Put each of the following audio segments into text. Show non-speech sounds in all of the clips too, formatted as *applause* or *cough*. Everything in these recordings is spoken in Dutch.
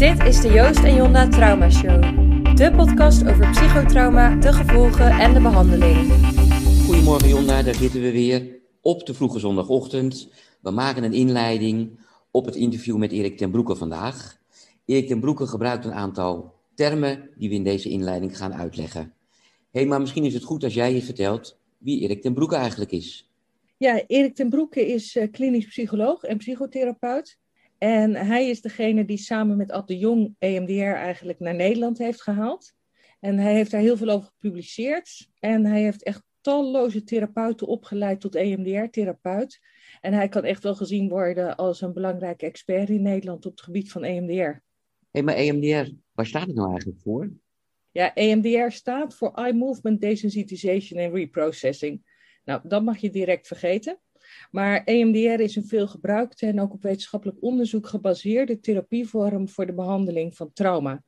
Dit is de Joost en Jonda Trauma Show. De podcast over psychotrauma, de gevolgen en de behandeling. Goedemorgen Jonda, daar zitten we weer op de vroege zondagochtend. We maken een inleiding op het interview met Erik ten Broeke vandaag. Erik ten Broeke gebruikt een aantal termen die we in deze inleiding gaan uitleggen. Hé, hey, maar misschien is het goed als jij je vertelt wie Erik ten Broeke eigenlijk is. Ja, Erik ten Broeke is uh, klinisch psycholoog en psychotherapeut. En hij is degene die samen met Ad de Jong EMDR eigenlijk naar Nederland heeft gehaald. En hij heeft daar heel veel over gepubliceerd. En hij heeft echt talloze therapeuten opgeleid tot EMDR-therapeut. En hij kan echt wel gezien worden als een belangrijke expert in Nederland op het gebied van EMDR. Hé, hey, maar EMDR, waar staat het nou eigenlijk voor? Ja, EMDR staat voor Eye Movement Desensitization and Reprocessing. Nou, dat mag je direct vergeten. Maar EMDR is een veelgebruikte en ook op wetenschappelijk onderzoek gebaseerde therapievorm voor de behandeling van trauma.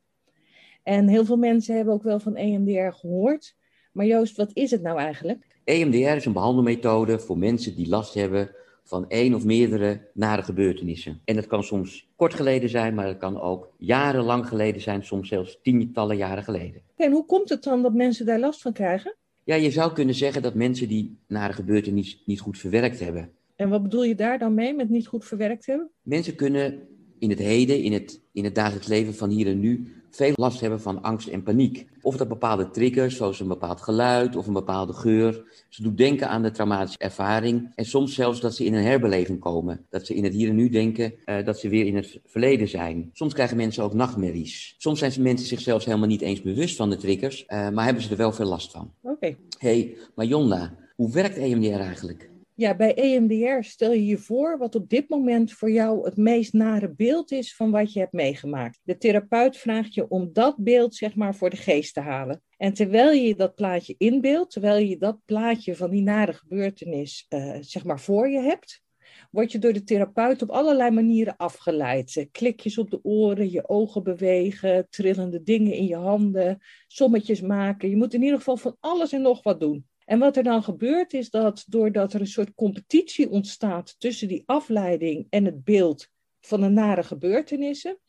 En heel veel mensen hebben ook wel van EMDR gehoord. Maar Joost, wat is het nou eigenlijk? EMDR is een behandelmethode voor mensen die last hebben van één of meerdere nare gebeurtenissen. En dat kan soms kort geleden zijn, maar het kan ook jarenlang geleden zijn, soms zelfs tientallen jaren geleden. En hoe komt het dan dat mensen daar last van krijgen? Ja, je zou kunnen zeggen dat mensen die nare gebeurtenissen niet, niet goed verwerkt hebben. En wat bedoel je daar dan mee met niet goed verwerkt hebben? Mensen kunnen in het heden, in het, in het dagelijks leven van hier en nu, veel last hebben van angst en paniek. Of dat bepaalde triggers, zoals een bepaald geluid of een bepaalde geur, ze doet denken aan de traumatische ervaring. En soms zelfs dat ze in een herbeleving komen. Dat ze in het hier en nu denken uh, dat ze weer in het verleden zijn. Soms krijgen mensen ook nachtmerries. Soms zijn mensen zichzelf helemaal niet eens bewust van de triggers, uh, maar hebben ze er wel veel last van. Oké. Okay. hey, maar Jonda, hoe werkt EMDR eigenlijk? Ja, bij EMDR stel je je voor wat op dit moment voor jou het meest nare beeld is van wat je hebt meegemaakt. De therapeut vraagt je om dat beeld zeg maar voor de geest te halen. En terwijl je dat plaatje inbeeldt, terwijl je dat plaatje van die nare gebeurtenis uh, zeg maar voor je hebt, word je door de therapeut op allerlei manieren afgeleid. Klikjes op de oren, je ogen bewegen, trillende dingen in je handen, sommetjes maken. Je moet in ieder geval van alles en nog wat doen. En wat er dan gebeurt is dat doordat er een soort competitie ontstaat tussen die afleiding en het beeld van de nare gebeurtenissen,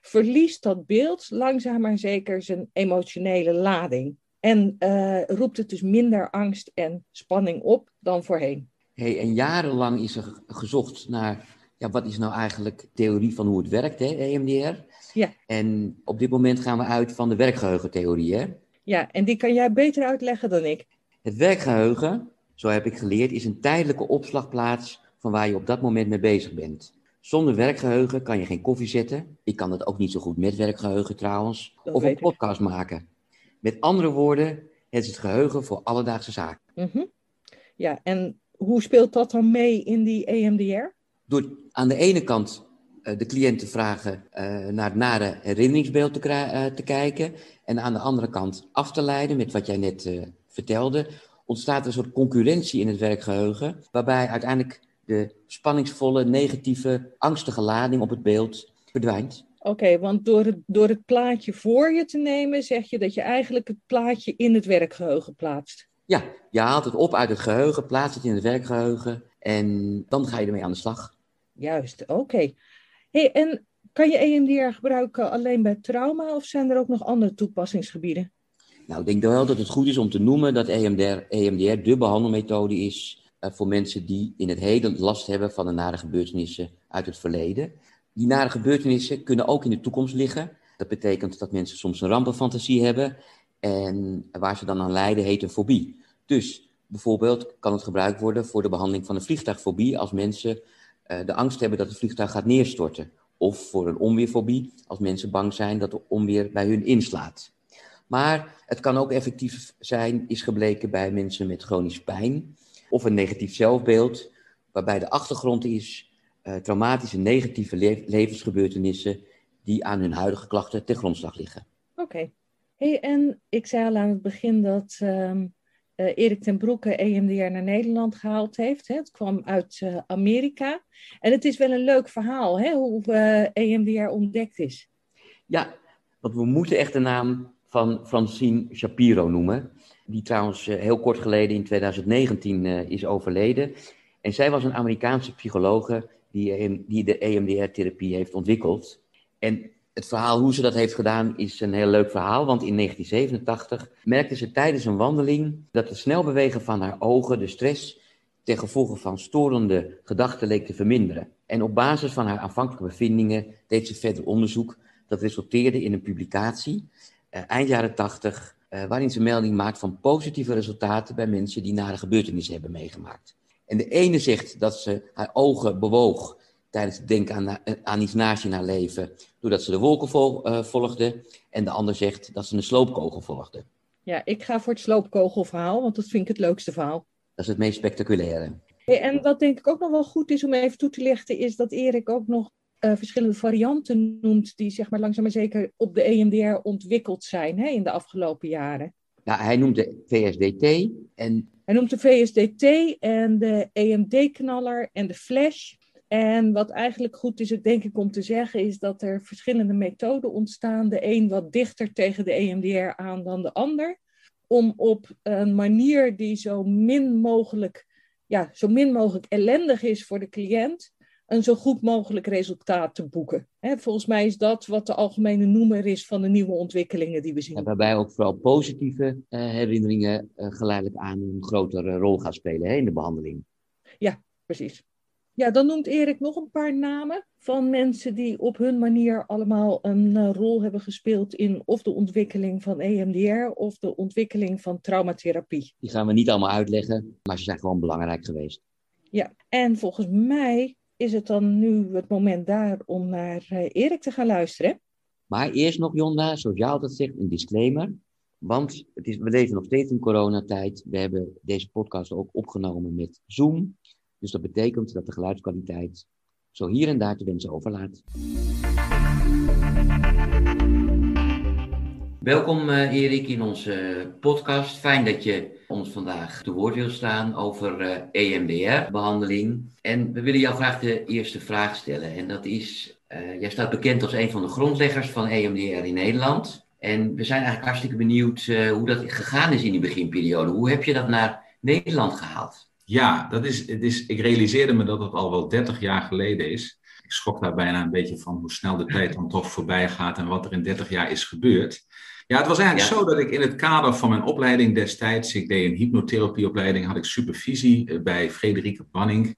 verliest dat beeld langzaam maar zeker zijn emotionele lading. En uh, roept het dus minder angst en spanning op dan voorheen. Hey, en jarenlang is er gezocht naar ja, wat is nou eigenlijk theorie van hoe het werkt, hè, EMDR? Ja. En op dit moment gaan we uit van de werkgeheugentheorie, hè? Ja, en die kan jij beter uitleggen dan ik. Het werkgeheugen, zo heb ik geleerd, is een tijdelijke opslagplaats van waar je op dat moment mee bezig bent. Zonder werkgeheugen kan je geen koffie zetten. Ik kan dat ook niet zo goed met werkgeheugen trouwens. Dat of een podcast maken. Met andere woorden, het is het geheugen voor alledaagse zaken. Mm -hmm. Ja, en hoe speelt dat dan mee in die EMDR? Door aan de ene kant uh, de cliënt te vragen uh, naar het nare herinneringsbeeld te, uh, te, kijken. En aan de andere kant af te leiden met wat jij net vertelde, ontstaat er een soort concurrentie in het werkgeheugen, waarbij uiteindelijk de spanningsvolle, negatieve, angstige lading op het beeld verdwijnt. Oké, okay, want door het, door het plaatje voor je te nemen, zeg je dat je eigenlijk het plaatje in het werkgeheugen plaatst. Ja, je haalt het op uit het geheugen, plaatst het in het werkgeheugen en dan ga je ermee aan de slag. Juist, oké. Okay. Hey, en kan je EMDR gebruiken alleen bij trauma of zijn er ook nog andere toepassingsgebieden? Nou, ik denk wel dat het goed is om te noemen dat EMDR, EMDR de behandelmethode is uh, voor mensen die in het heden last hebben van de nare gebeurtenissen uit het verleden. Die nare gebeurtenissen kunnen ook in de toekomst liggen. Dat betekent dat mensen soms een rampenfantasie hebben en waar ze dan aan lijden heet een fobie. Dus bijvoorbeeld kan het gebruikt worden voor de behandeling van een vliegtuigfobie als mensen uh, de angst hebben dat het vliegtuig gaat neerstorten. Of voor een onweerfobie als mensen bang zijn dat de onweer bij hun inslaat. Maar het kan ook effectief zijn, is gebleken bij mensen met chronische pijn of een negatief zelfbeeld, waarbij de achtergrond is uh, traumatische negatieve le levensgebeurtenissen die aan hun huidige klachten ten grondslag liggen. Oké. Okay. Hey, en ik zei al aan het begin dat um, uh, Erik ten Broeke EMDR naar Nederland gehaald heeft. Hè? Het kwam uit uh, Amerika. En het is wel een leuk verhaal hè? hoe EMDR ontdekt is. Ja, want we moeten echt de naam van Francine Shapiro noemen. Die trouwens uh, heel kort geleden in 2019 uh, is overleden. En zij was een Amerikaanse psychologe die, die de EMDR-therapie heeft ontwikkeld. En Het verhaal hoe ze dat heeft gedaan is een heel leuk verhaal, want in 1987 merkte ze tijdens een wandeling dat het snel bewegen van haar ogen de stress ten gevolge van storende gedachten leek te verminderen. En op basis van haar aanvankelijke bevindingen deed ze verder onderzoek dat resulteerde in een publicatie eind jaren 80, uh, waarin ze melding maakt van positieve resultaten bij mensen die nare gebeurtenissen hebben meegemaakt. En de ene zegt dat ze haar ogen bewoog tijdens het denken aan, aan iets naast in haar leven, doordat ze de wolken vol, uh, volgde. En de ander zegt dat ze een sloopkogel volgde. Ja, ik ga voor het sloopkogelverhaal, want dat vind ik het leukste verhaal. Dat is het meest spectaculaire. En wat denk ik ook nog wel goed is om even toe te lichten, is dat Erik ook nog uh, verschillende varianten noemt die zeg maar langzaam maar zeker op de EMDR ontwikkeld zijn hè, in de afgelopen jaren. Ja, hij noemt de VSDT en... Hij noemt de VSDT en de EMD-knaller en de flash. En wat eigenlijk goed is, denk ik, om te zeggen, is dat er verschillende methoden ontstaan. De een wat dichter tegen de EMDR aan dan de ander. Om op een manier die zo min mogelijk, ja, zo min mogelijk ellendig is voor de cliënt, een zo goed mogelijk resultaat te boeken. volgens mij is dat wat de algemene noemer is van de nieuwe ontwikkelingen die we zien. En waarbij ook vooral positieve uh, herinneringen uh, geleidelijk aan een grotere rol gaan spelen in de behandeling. Ja, precies. Ja, dan noemt Erik nog een paar namen van mensen die op hun manier allemaal een uh, rol hebben gespeeld in of de ontwikkeling van EMDR of de ontwikkeling van traumatherapie. Die gaan we niet allemaal uitleggen, maar ze zijn gewoon belangrijk geweest. Ja, en volgens mij is het dan nu het moment daar om naar uh, Erik te gaan luisteren. Maar eerst nog, Jonda, zoals jij altijd zegt, een disclaimer. Want het is, we leven nog steeds in coronatijd. We hebben deze podcast ook opgenomen met Zoom. Dus dat betekent dat de geluidskwaliteit zo hier en daar te wensen overlaat. Welkom uh, Erik in onze podcast. Fijn dat je ons vandaag te woord wil staan over EMDR-behandeling. En we willen jou graag de eerste vraag stellen. En dat is, uh, jij staat bekend als een van de grondleggers van EMDR in Nederland. En we zijn eigenlijk hartstikke benieuwd hoe dat gegaan is in die beginperiode. Hoe heb je dat naar Nederland gehaald? Ja, dat is, het is, ik realiseerde me dat het al wel 30 jaar geleden is. Ik schrok daar bijna een beetje van hoe snel de tijd dan toch voorbij gaat en wat er in 30 jaar is gebeurd. Ja, het was eigenlijk ja. zo dat ik in het kader van mijn opleiding destijds, ik deed een hypnotherapieopleiding, had ik supervisie bij Frederike Banning.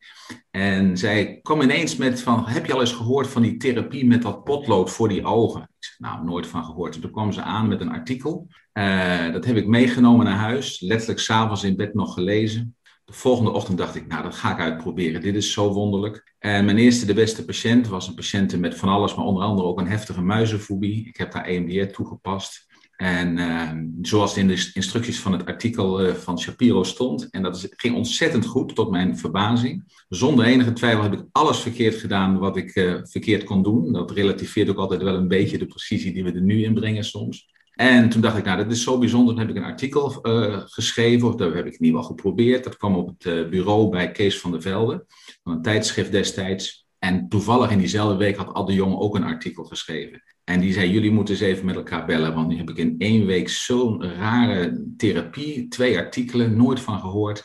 En zij kwam ineens met van, heb je al eens gehoord van die therapie met dat potlood voor die ogen? Ik zei, nou, nooit van gehoord. En toen kwam ze aan met een artikel. Uh, dat heb ik meegenomen naar huis, letterlijk s'avonds in bed nog gelezen. De volgende ochtend dacht ik, nou, dat ga ik uitproberen. Dit is zo wonderlijk. En mijn eerste, de beste patiënt was een patiënt met van alles, maar onder andere ook een heftige muizenfobie. Ik heb daar EMDR toegepast. En uh, zoals in de instructies van het artikel uh, van Shapiro stond, en dat ging ontzettend goed tot mijn verbazing. Zonder enige twijfel heb ik alles verkeerd gedaan wat ik uh, verkeerd kon doen. Dat relativeert ook altijd wel een beetje de precisie die we er nu in brengen soms. En toen dacht ik, nou, dat is zo bijzonder. Toen heb ik een artikel uh, geschreven, of dat heb ik in ieder geval geprobeerd. Dat kwam op het bureau bij Kees van der Velde, van een tijdschrift destijds. En toevallig in diezelfde week had Ad de Jong ook een artikel geschreven. En die zei, jullie moeten eens even met elkaar bellen, want nu heb ik in één week zo'n rare therapie, twee artikelen, nooit van gehoord.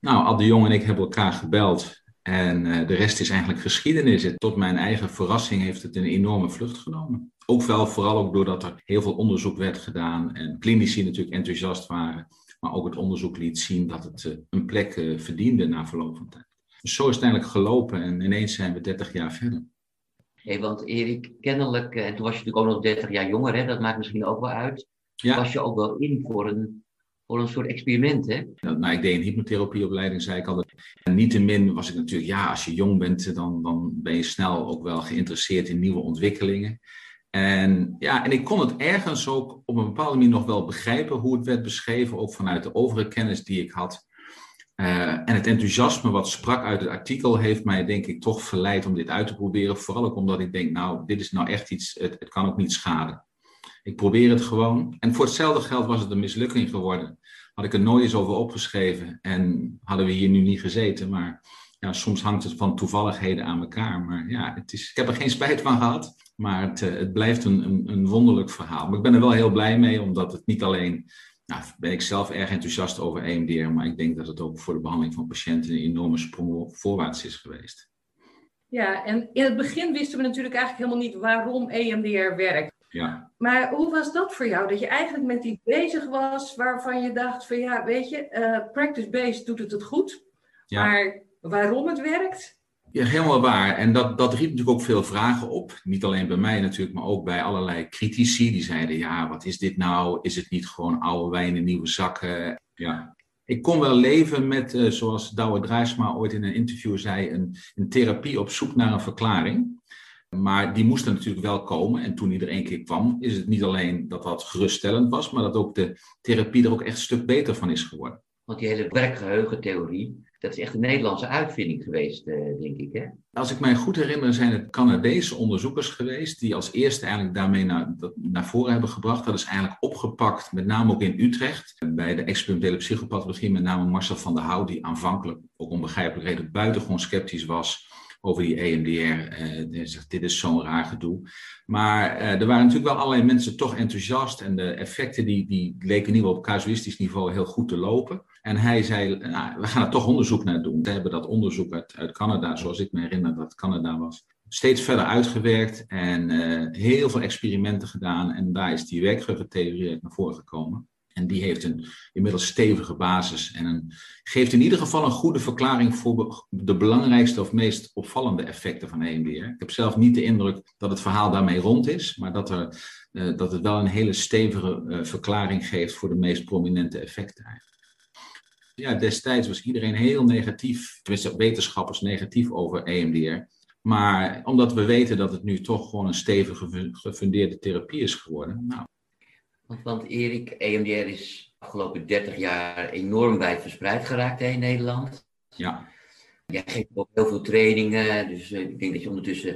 Nou, Ad de Jong en ik hebben elkaar gebeld en uh, de rest is eigenlijk geschiedenis. Tot mijn eigen verrassing heeft het een enorme vlucht genomen. Ook wel, vooral ook doordat er heel veel onderzoek werd gedaan en klinici natuurlijk enthousiast waren. Maar ook het onderzoek liet zien dat het uh, een plek uh, verdiende na verloop van tijd. Dus zo is het eigenlijk gelopen en ineens zijn we 30 jaar verder. Hey, want Erik, kennelijk, en toen was je natuurlijk ook nog 30 jaar jonger, hè, dat maakt misschien ook wel uit. Ja. Was je ook wel in voor een, voor een soort experiment, hè? Nou, ik deed een hypnotherapieopleiding, zei ik al. En niettemin was ik natuurlijk, ja, als je jong bent, dan, dan ben je snel ook wel geïnteresseerd in nieuwe ontwikkelingen. En ja, en ik kon het ergens ook op een bepaalde manier nog wel begrijpen hoe het werd beschreven, ook vanuit de overige kennis die ik had. Uh, en het enthousiasme wat sprak uit het artikel heeft mij denk ik toch verleid om dit uit te proberen. Vooral ook omdat ik denk, nou, dit is nou echt iets, het, het kan ook niet schaden. Ik probeer het gewoon. En voor hetzelfde geld was het een mislukking geworden. Had ik er nooit eens over opgeschreven en hadden we hier nu niet gezeten. Maar ja, soms hangt het van toevalligheden aan elkaar. Maar ja, het is, ik heb er geen spijt van gehad. Maar het, het blijft een, een, een wonderlijk verhaal. Maar ik ben er wel heel blij mee, omdat het niet alleen nou, ben ik zelf erg enthousiast over EMDR, maar ik denk dat het ook voor de behandeling van patiënten een enorme sprong voorwaarts is geweest. Ja, en in het begin wisten we natuurlijk eigenlijk helemaal niet waarom EMDR werkt. Ja. Maar hoe was dat voor jou? Dat je eigenlijk met iets bezig was waarvan je dacht van ja, weet je, uh, practice-based doet het het goed. Ja. Maar waarom het werkt? Ja, helemaal waar. En dat, dat riep natuurlijk ook veel vragen op. Niet alleen bij mij natuurlijk, maar ook bij allerlei critici. Die zeiden, ja, wat is dit nou? Is het niet gewoon oude wijn in nieuwe zakken? Ja. Ik kon wel leven met, uh, zoals Douwe Drijsma ooit in een interview zei, een, een therapie op zoek naar een verklaring. Maar die moest er natuurlijk wel komen. En toen die er één keer kwam, is het niet alleen dat dat geruststellend was, maar dat ook de therapie er ook echt een stuk beter van is geworden. Want die hele werkgeheugentheorie, dat is echt een Nederlandse uitvinding geweest, eh, denk ik. Hè? Als ik mij goed herinner, zijn het Canadese onderzoekers geweest die als eerste eigenlijk daarmee naar, naar voren hebben gebracht. Dat is eigenlijk opgepakt, met name ook in Utrecht, bij de experimentele psychopathologie, met name Marcel van der Hout, die aanvankelijk ook onbegrijpelijk reden buitengewoon sceptisch was over die EMDR. Eh, zegt, dit is zo'n raar gedoe. Maar uh, er waren natuurlijk wel allerlei mensen toch enthousiast. En de effecten die, die leken in op casuïstisch niveau heel goed te lopen. En hij zei, nou, we gaan er toch onderzoek naar doen. We hebben dat onderzoek uit, uit Canada, zoals ik me herinner dat Canada was, steeds verder uitgewerkt. En uh, heel veel experimenten gedaan. En daar is die werkgeheugentheorie naar voren gekomen. En die heeft een inmiddels stevige basis en geeft in ieder geval een goede verklaring voor de belangrijkste of meest opvallende effecten van EMDR. Ik heb zelf niet de indruk dat het verhaal daarmee rond is, maar dat, er, uh, dat het wel een hele stevige uh, verklaring geeft voor de meest prominente effecten eigenlijk. Ja, destijds was iedereen heel negatief, wetenschappers negatief over EMDR. Maar omdat we weten dat het nu toch gewoon een stevige gefundeerde therapie is geworden, nou, want, want Erik, EMDR is de afgelopen 30 jaar enorm wijd verspreid geraakt in Nederland. Ja. Jij geeft ook heel veel trainingen, dus eh, ik denk dat je ondertussen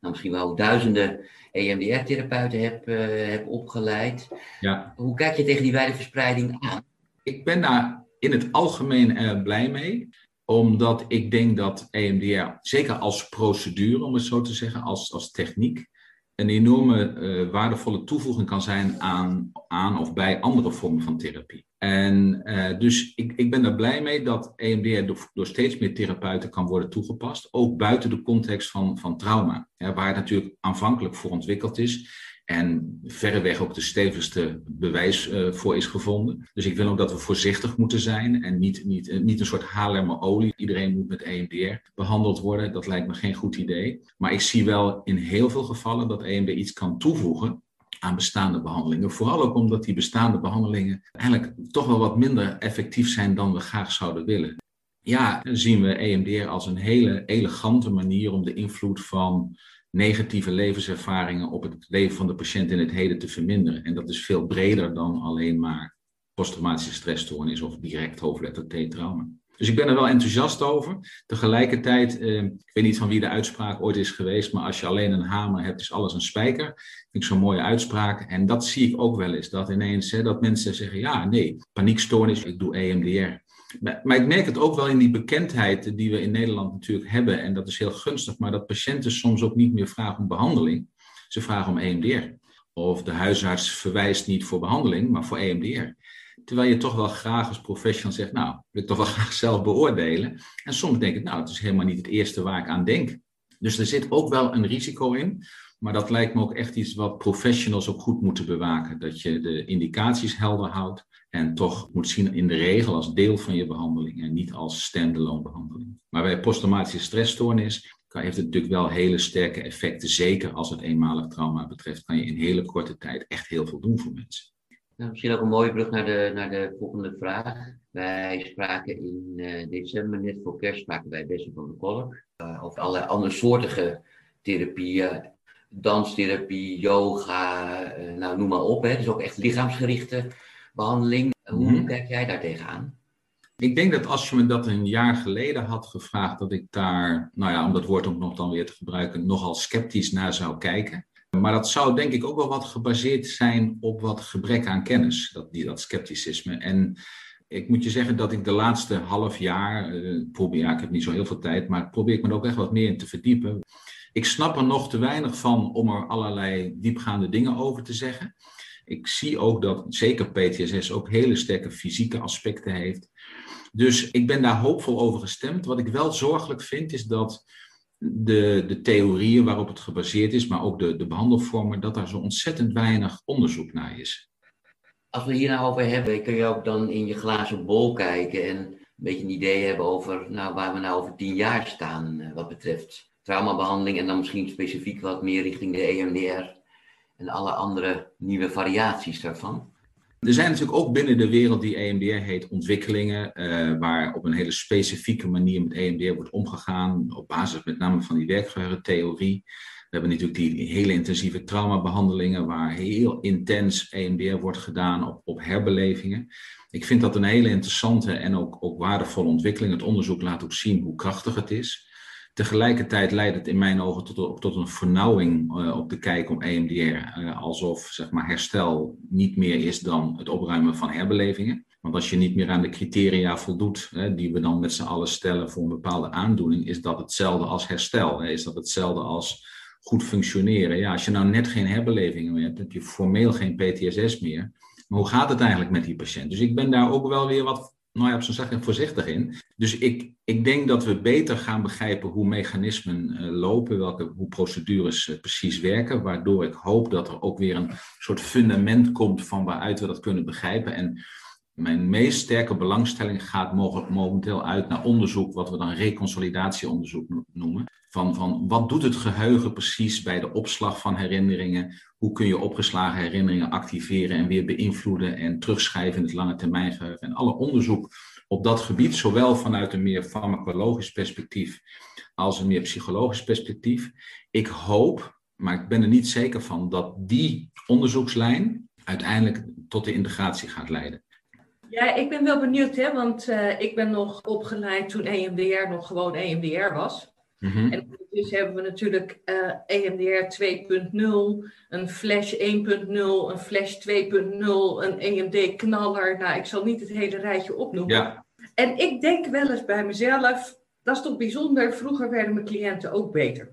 nou, misschien wel duizenden EMDR-therapeuten hebt, uh, hebt opgeleid. Ja. Hoe kijk je tegen die wijde verspreiding aan? Ik ben daar in het algemeen blij mee omdat ik denk dat EMDR, zeker als procedure, om het zo te zeggen, als, als techniek, een enorme uh, waardevolle toevoeging kan zijn aan, aan of bij andere vormen van therapie. En uh, dus ik, ik ben er blij mee dat EMDR door, door, steeds meer therapeuten kan worden toegepast, ook buiten de context van, van trauma, ja, waar het natuurlijk aanvankelijk voor ontwikkeld is. En verreweg ook de stevigste bewijs uh, voor is gevonden. Dus ik wil ook dat we voorzichtig moeten zijn en niet, niet, uh, niet een soort haarlemmerolie. Iedereen moet met EMDR behandeld worden. Dat lijkt me geen goed idee. Maar ik zie wel in heel veel gevallen dat EMDR iets kan toevoegen aan bestaande behandelingen. Vooral ook omdat die bestaande behandelingen eigenlijk toch wel wat minder effectief zijn dan we graag zouden willen. Ja, zien we EMDR als een hele elegante manier om de invloed van negatieve levenservaringen op het leven van de patiënt in het heden te verminderen. En dat is veel breder dan alleen maar posttraumatische stressstoornis of direct hoofdletter T-trauma. Dus ik ben er wel enthousiast over. Tegelijkertijd, eh, ik weet niet van wie de uitspraak ooit is geweest, maar als je alleen een hamer hebt, is alles een spijker. Vind ik zo'n mooie uitspraak. En dat zie ik ook wel eens. Dat ineens, dat mensen zeggen, ja, nee, paniekstoornis, ik doe EMDR. Maar, ik merk het ook wel in die bekendheid die we in Nederland natuurlijk hebben. En dat is heel gunstig, maar dat patiënten soms ook niet meer vragen om behandeling. Ze vragen om EMDR. Of de huisarts verwijst niet voor behandeling, maar voor EMDR. Terwijl je toch wel graag als professional zegt, nou, wil ik toch wel *laughs* graag zelf beoordelen. En soms denk ik, nou, het is helemaal niet het eerste waar ik aan denk. Dus er zit ook wel een risico in. Maar dat lijkt me ook echt iets wat professionals ook goed moeten bewaken. Dat je de indicaties helder houdt en toch moet zien in de regel als deel van je behandeling en niet als standalone behandeling. Maar bij posttraumatische stressstoornis heeft het natuurlijk wel hele sterke effecten. Zeker als het eenmalig trauma betreft, kan je in hele korte tijd echt heel veel doen voor mensen. Nou, misschien ook een mooie brug naar de, naar de volgende vraag. Wij spraken in uh, december, net voor kerst, spraken wij van de Kolk uh, over allerlei andersoortige therapieën. Danstherapie, yoga, uh, nou noem maar op. Hè. Dus ook echt lichaamsgerichte behandeling. Hoe mm kijk jij daar tegenaan? Ik denk dat als je me dat een jaar geleden had gevraagd, dat ik daar, nou ja, om dat woord ook nog dan weer te gebruiken, nogal sceptisch naar zou kijken. Maar dat zou denk ik ook wel wat gebaseerd zijn op wat gebrek aan kennis, dat, die, dat scepticisme. En ik moet je zeggen dat ik de laatste half jaar, uh, probeer, ja, ik heb niet zo heel veel tijd, maar probeer ik me er ook echt wat meer in te verdiepen. Ik snap er nog te weinig van om er allerlei diepgaande dingen over te zeggen. Ik zie ook dat zeker PTSS ook hele sterke fysieke aspecten heeft. Dus ik ben daar hoopvol over gestemd. Wat ik wel zorgelijk vind is dat de, de theorieën waarop het gebaseerd is, maar ook de, de behandelvormen, dat daar zo ontzettend weinig onderzoek naar is. Als we hier nou over hebben, kun je ook dan in je glazen bol kijken en een beetje een idee hebben over nou, waar we nou over tien jaar staan eh, wat betreft traumabehandeling en dan misschien specifiek wat meer richting de EMDR en alle andere nieuwe variaties daarvan. Er zijn natuurlijk ook binnen de wereld die EMDR heet ontwikkelingen, uh, waar op een hele specifieke manier met EMDR wordt omgegaan, op basis met name van die werkgeheugentheorie. We hebben natuurlijk die hele intensieve traumabehandelingen, waar heel intens EMDR wordt gedaan op, op herbelevingen. Ik vind dat een hele interessante en ook, ook waardevolle ontwikkeling. Het onderzoek laat ook zien hoe krachtig het is. Tegelijkertijd leidt het in mijn ogen tot, tot een vernauwing uh, op de kijk om EMDR. Uh, alsof zeg maar, herstel niet meer is dan het opruimen van herbelevingen. Want als je niet meer aan de criteria voldoet, hè, die we dan met z'n allen stellen voor een bepaalde aandoening, is dat hetzelfde als herstel. Is dat hetzelfde als goed functioneren? Ja, als je nou net geen herbelevingen meer hebt, heb je formeel geen PTSS meer. Maar hoe gaat het eigenlijk met die patiënt? Dus ik ben daar ook wel weer wat nou ja, op zo'n zaken voorzichtig in. Dus ik, ik denk dat we beter gaan begrijpen hoe mechanismen uh, lopen, welke, hoe procedures uh, precies werken, waardoor ik hoop dat er ook weer een soort fundament komt van waaruit we dat kunnen begrijpen. En mijn meest sterke belangstelling gaat momenteel uit naar onderzoek, wat we dan reconsolidatieonderzoek noemen. Van, van wat doet het geheugen precies bij de opslag van herinneringen? Hoe kun je opgeslagen herinneringen activeren en weer beïnvloeden en terugschrijven in het lange termijn geheugen? En alle onderzoek op dat gebied, zowel vanuit een meer farmacologisch perspectief als een meer psychologisch perspectief. Ik hoop, maar ik ben er niet zeker van, dat die onderzoekslijn uiteindelijk tot de integratie gaat leiden. Ja, ik ben wel benieuwd, hè, want uh, ik ben nog opgeleid toen EMDR nog gewoon EMDR was. Mm -hmm. En dus hebben we natuurlijk uh, EMDR 2.0, een Flash 1.0, een Flash 2.0, een EMD-knaller. Nou, ik zal niet het hele rijtje opnoemen. Ja. En ik denk wel eens bij mezelf, dat is toch bijzonder, vroeger werden mijn cliënten ook beter.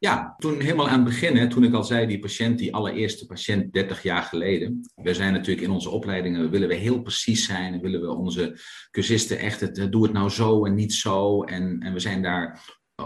Ja, toen helemaal aan het begin, toen ik al zei, die patiënt, die allereerste patiënt 30 jaar geleden. We zijn natuurlijk in onze opleidingen, willen we heel precies zijn. Willen we onze cursisten echt, het, doe het nou zo en niet zo. En, en we zijn daar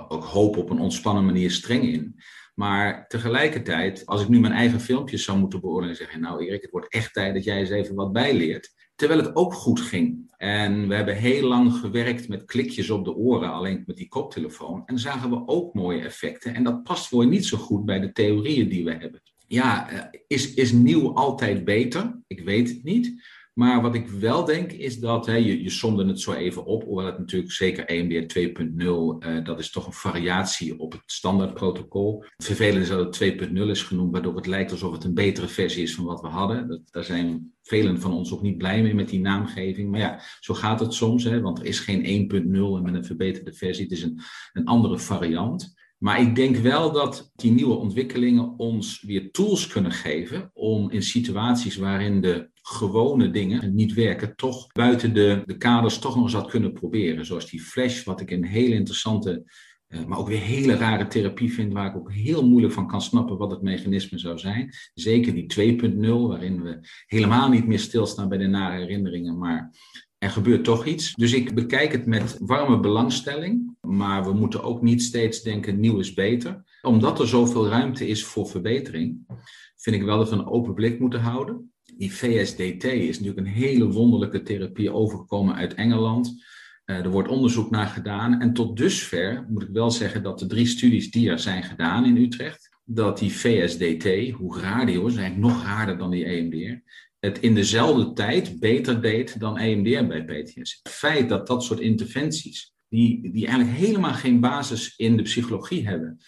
ook hoop op een ontspannen manier streng in. Maar tegelijkertijd, als ik nu mijn eigen filmpjes zou moeten beoordelen, zeg je, nou Erik, het wordt echt tijd dat jij eens even wat bijleert. Terwijl het ook goed ging. En we hebben heel lang gewerkt met klikjes op de oren, alleen met die koptelefoon. En zagen we ook mooie effecten. En dat past voor niet zo goed bij de theorieën die we hebben. Ja, eh, is, is nieuw altijd beter? Ik weet het niet. Maar wat ik wel denk is dat, hè, je, je somde het zo even op, hoewel het natuurlijk zeker EMDR 2.0, uh, dat is toch een variatie op het standaardprotocol. Vervelend is dat het 2.0 is genoemd, waardoor het lijkt alsof het een betere versie is van wat we hadden. Dat, daar zijn velen van ons ook niet blij mee met die naamgeving. Maar ja, zo gaat het soms, hè, want er is geen 1.0 en met een verbeterde versie. Het is een, een andere variant. Maar ik denk wel dat die nieuwe ontwikkelingen ons weer tools kunnen geven om in situaties waarin de gewone dingen niet werken, toch buiten de, de kaders toch nog eens wat kunnen proberen. Zoals die flash, wat ik een hele interessante, uh, maar ook weer hele rare therapie vind, waar ik ook heel moeilijk van kan snappen wat het mechanisme zou zijn. Zeker die 2.0, waarin we helemaal niet meer stilstaan bij de nare herinneringen, maar er gebeurt toch iets. Dus ik bekijk het met warme belangstelling. Maar we moeten ook niet steeds denken nieuw is beter. Omdat er zoveel ruimte is voor verbetering, vind ik wel dat we een open blik moeten houden. Die VSDT is natuurlijk een hele wonderlijke therapie overgekomen uit Engeland. Uh, er wordt onderzoek naar gedaan. En tot dusver moet ik wel zeggen dat de drie studies die er zijn gedaan in Utrecht, dat die VSDT, hoe raar die is eigenlijk nog raarder dan die EMDR, het in dezelfde tijd beter deed dan EMDR bij PTSS. Het feit dat dat soort interventies, die, die eigenlijk helemaal geen basis in de psychologie hebben,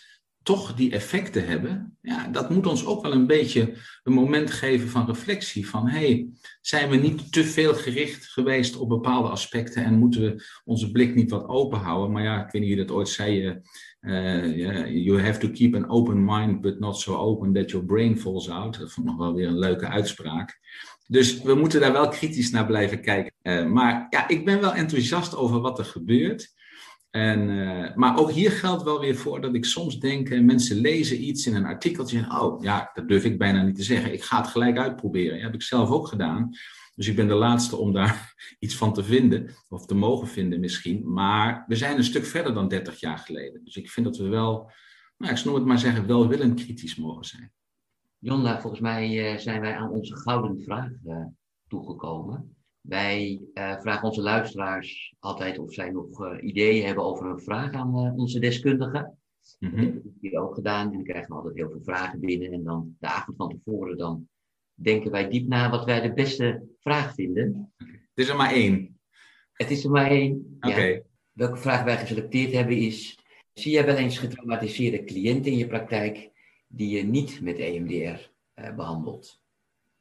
toch die effecten hebben, ja, dat moet ons ook wel een beetje een moment geven van reflectie. Van hey, zijn we niet te veel gericht geweest op bepaalde aspecten en moeten we onze blik niet wat open houden? Maar ja, ik weet niet wie dat ooit zei. Yeah, you have to keep an open mind, but not so open that your brain falls out. Dat vond ik nog wel weer een leuke uitspraak. Dus we moeten daar wel kritisch naar blijven kijken. Uh, maar ja, ik ben wel enthousiast over wat er gebeurt. En, uh, maar ook hier geldt wel weer voor dat ik soms denk, mensen lezen iets in een artikeltje en oh ja, dat durf ik bijna niet te zeggen. Ik ga het gelijk uitproberen. Dat heb ik zelf ook gedaan. Dus ik ben de laatste om daar *laughs* iets van te vinden, of te mogen vinden misschien. Maar we zijn een stuk verder dan 30 jaar geleden. Dus ik vind dat we wel, nou, ik noem het maar zeggen, welwillend kritisch mogen zijn. Jonda, volgens mij eh, zijn wij aan onze gouden vraag uh, toegekomen. Wij uh, vragen onze luisteraars altijd of zij nog ideeën hebben over een vraag aan onze deskundigen. Mm -hmm. Dat hebben we hier ook gedaan. En dan krijgen we altijd heel veel vragen binnen. En dan de avond van tevoren dan denken wij diep na wat wij de beste vraag vinden. Het is er maar één. Het is er maar één. Oké. Ja. Welke vraag wij geselecteerd hebben is: zie jij wel eens getraumatiseerde cliënten in je praktijk die je niet met EMDR behandelt?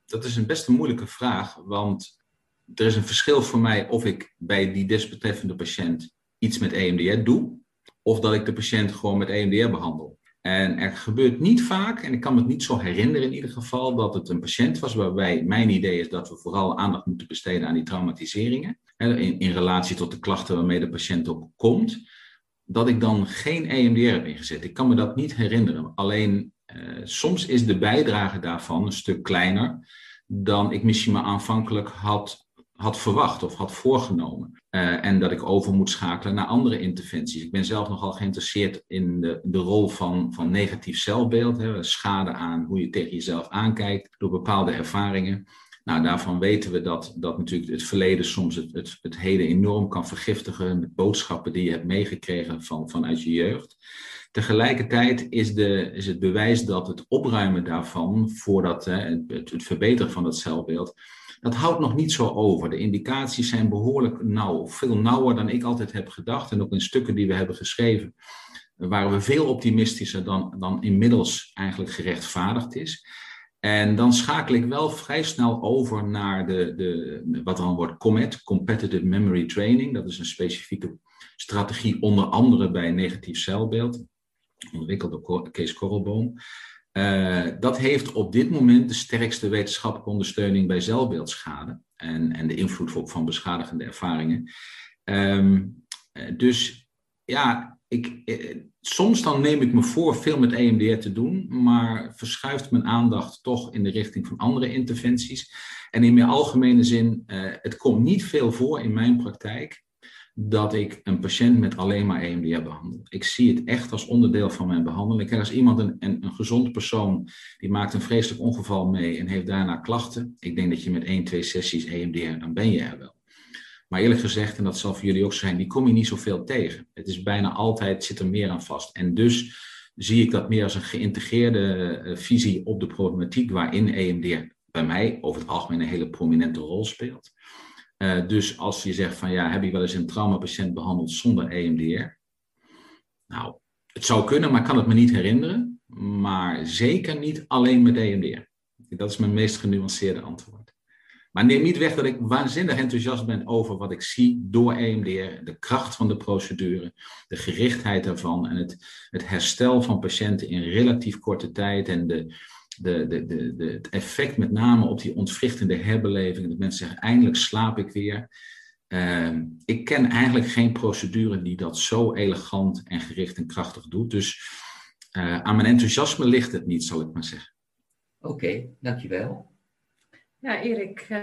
Dat is een best een moeilijke vraag, want er is een verschil voor mij of ik bij die desbetreffende patiënt iets met EMDR doe, of dat ik de patiënt gewoon met EMDR behandel. En er gebeurt niet vaak, en ik kan me het niet zo herinneren in ieder geval, dat het een patiënt was waarbij mijn idee is dat we vooral aandacht moeten besteden aan die traumatiseringen. In, in relatie tot de klachten waarmee de patiënt ook komt. Dat ik dan geen EMDR heb ingezet. Ik kan me dat niet herinneren. Alleen uh, soms is de bijdrage daarvan een stuk kleiner dan ik misschien maar aanvankelijk had had verwacht of had voorgenomen. Uh, en dat ik over moet schakelen naar andere interventies. Ik ben zelf nogal geïnteresseerd in de, de rol van, van negatief zelfbeeld. Hè, schade aan hoe je tegen jezelf aankijkt door bepaalde ervaringen. Nou, daarvan weten we dat, dat natuurlijk het verleden soms het, het, het heden enorm kan vergiftigen met boodschappen die je hebt meegekregen van, vanuit je jeugd. Tegelijkertijd is, de, is het bewijs dat het opruimen daarvan, voordat hè, het, het verbeteren van het zelfbeeld, dat houdt nog niet zo over. De indicaties zijn behoorlijk nauw, veel nauwer dan ik altijd heb gedacht. En ook in stukken die we hebben geschreven, waren we veel optimistischer dan, dan inmiddels eigenlijk gerechtvaardigd is. En dan schakel ik wel vrij snel over naar de, de, wat dan wordt COMET, Competitive Memory Training. Dat is een specifieke strategie, onder andere bij negatief celbeeld, ontwikkeld door Kees Korrelboom. Uh, dat heeft op dit moment de sterkste wetenschappelijke ondersteuning bij zelfbeeldschade en, en de invloed op van beschadigende ervaringen. Um, dus ja, ik, eh, soms dan neem ik me voor veel met EMDR te doen, maar verschuift mijn aandacht toch in de richting van andere interventies. En in meer algemene zin, het komt niet veel voor in mijn praktijk dat ik een patiënt met alleen maar EMDR behandel. Ik zie het echt als onderdeel van mijn behandeling. Kijk, als iemand, een, een, gezond persoon, die maakt een vreselijk ongeval mee en heeft daarna klachten. Ik denk dat je met één, twee sessies EMDR, dan ben je er wel. Maar eerlijk gezegd, en dat zal voor jullie ook zijn, die kom je niet zoveel tegen. Het is bijna altijd, zit er meer aan vast. En dus zie ik dat meer als een geïntegreerde uh, visie op de problematiek waarin EMDR bij mij over het algemeen een hele prominente rol speelt. Uh, dus als je zegt van ja, heb je wel eens een traumapatiënt behandeld zonder EMDR? Nou, het zou kunnen, maar ik kan het me niet herinneren. Maar zeker niet alleen met EMDR. Dat is mijn meest genuanceerde antwoord. Maar neem niet weg dat ik waanzinnig enthousiast ben over wat ik zie door EMDR. De kracht van de procedure, de gerichtheid daarvan en het, het herstel van patiënten in relatief korte tijd en de, de, de, de, de, het effect met name op die ontwrichtende herbeleving. Dat mensen zeggen, eindelijk slaap ik weer. Uh, ik ken eigenlijk geen procedure die dat zo elegant en gericht en krachtig doet. Dus uh, aan mijn enthousiasme ligt het niet, zal ik maar zeggen. Oké, okay, dankjewel. Ja, Erik, uh,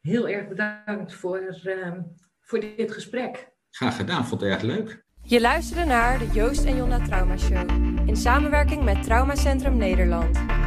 heel erg bedankt voor, ehm, voor dit gesprek. Graag gedaan, vond het erg leuk. Je luisterde naar de Joost en Jonna Trauma Show in samenwerking met Traumacentrum Nederland.